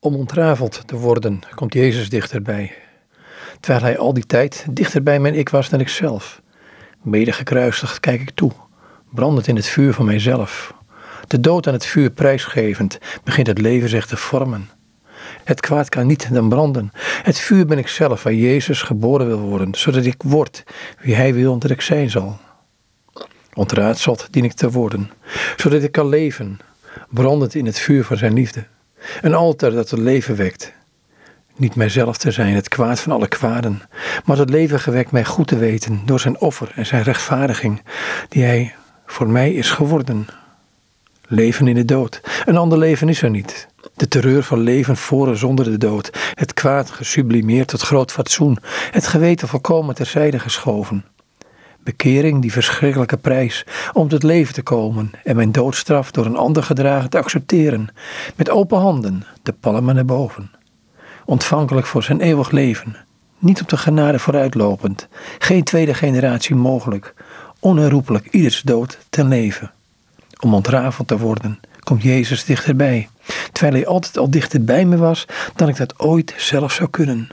Om ontrafeld te worden komt Jezus dichterbij, terwijl hij al die tijd dichter bij mijn ik was dan ik zelf. Mede gekruisigd kijk ik toe, brandend in het vuur van mijzelf. De dood aan het vuur prijsgevend begint het leven zich te vormen. Het kwaad kan niet dan branden. Het vuur ben ik zelf waar Jezus geboren wil worden, zodat ik word wie Hij wil dat ik zijn zal. Ontraadseld dien ik te worden, zodat ik kan leven, brandend in het vuur van Zijn liefde. Een altaar dat het leven wekt. Niet mijzelf te zijn, het kwaad van alle kwaden, maar het leven gewekt mij goed te weten door zijn offer en zijn rechtvaardiging, die hij voor mij is geworden. Leven in de dood. Een ander leven is er niet. De terreur van leven voor en zonder de dood. Het kwaad gesublimeerd tot groot fatsoen. Het geweten volkomen terzijde geschoven. Bekering, die verschrikkelijke prijs om tot leven te komen en mijn doodstraf door een ander gedragen te accepteren. Met open handen, de palmen naar boven. Ontvankelijk voor zijn eeuwig leven. Niet op de genade vooruitlopend. Geen tweede generatie mogelijk. Onherroepelijk ieders dood ten leven. Om ontrafeld te worden, komt Jezus dichterbij. Terwijl hij altijd al dichter bij me was dan ik dat ooit zelf zou kunnen.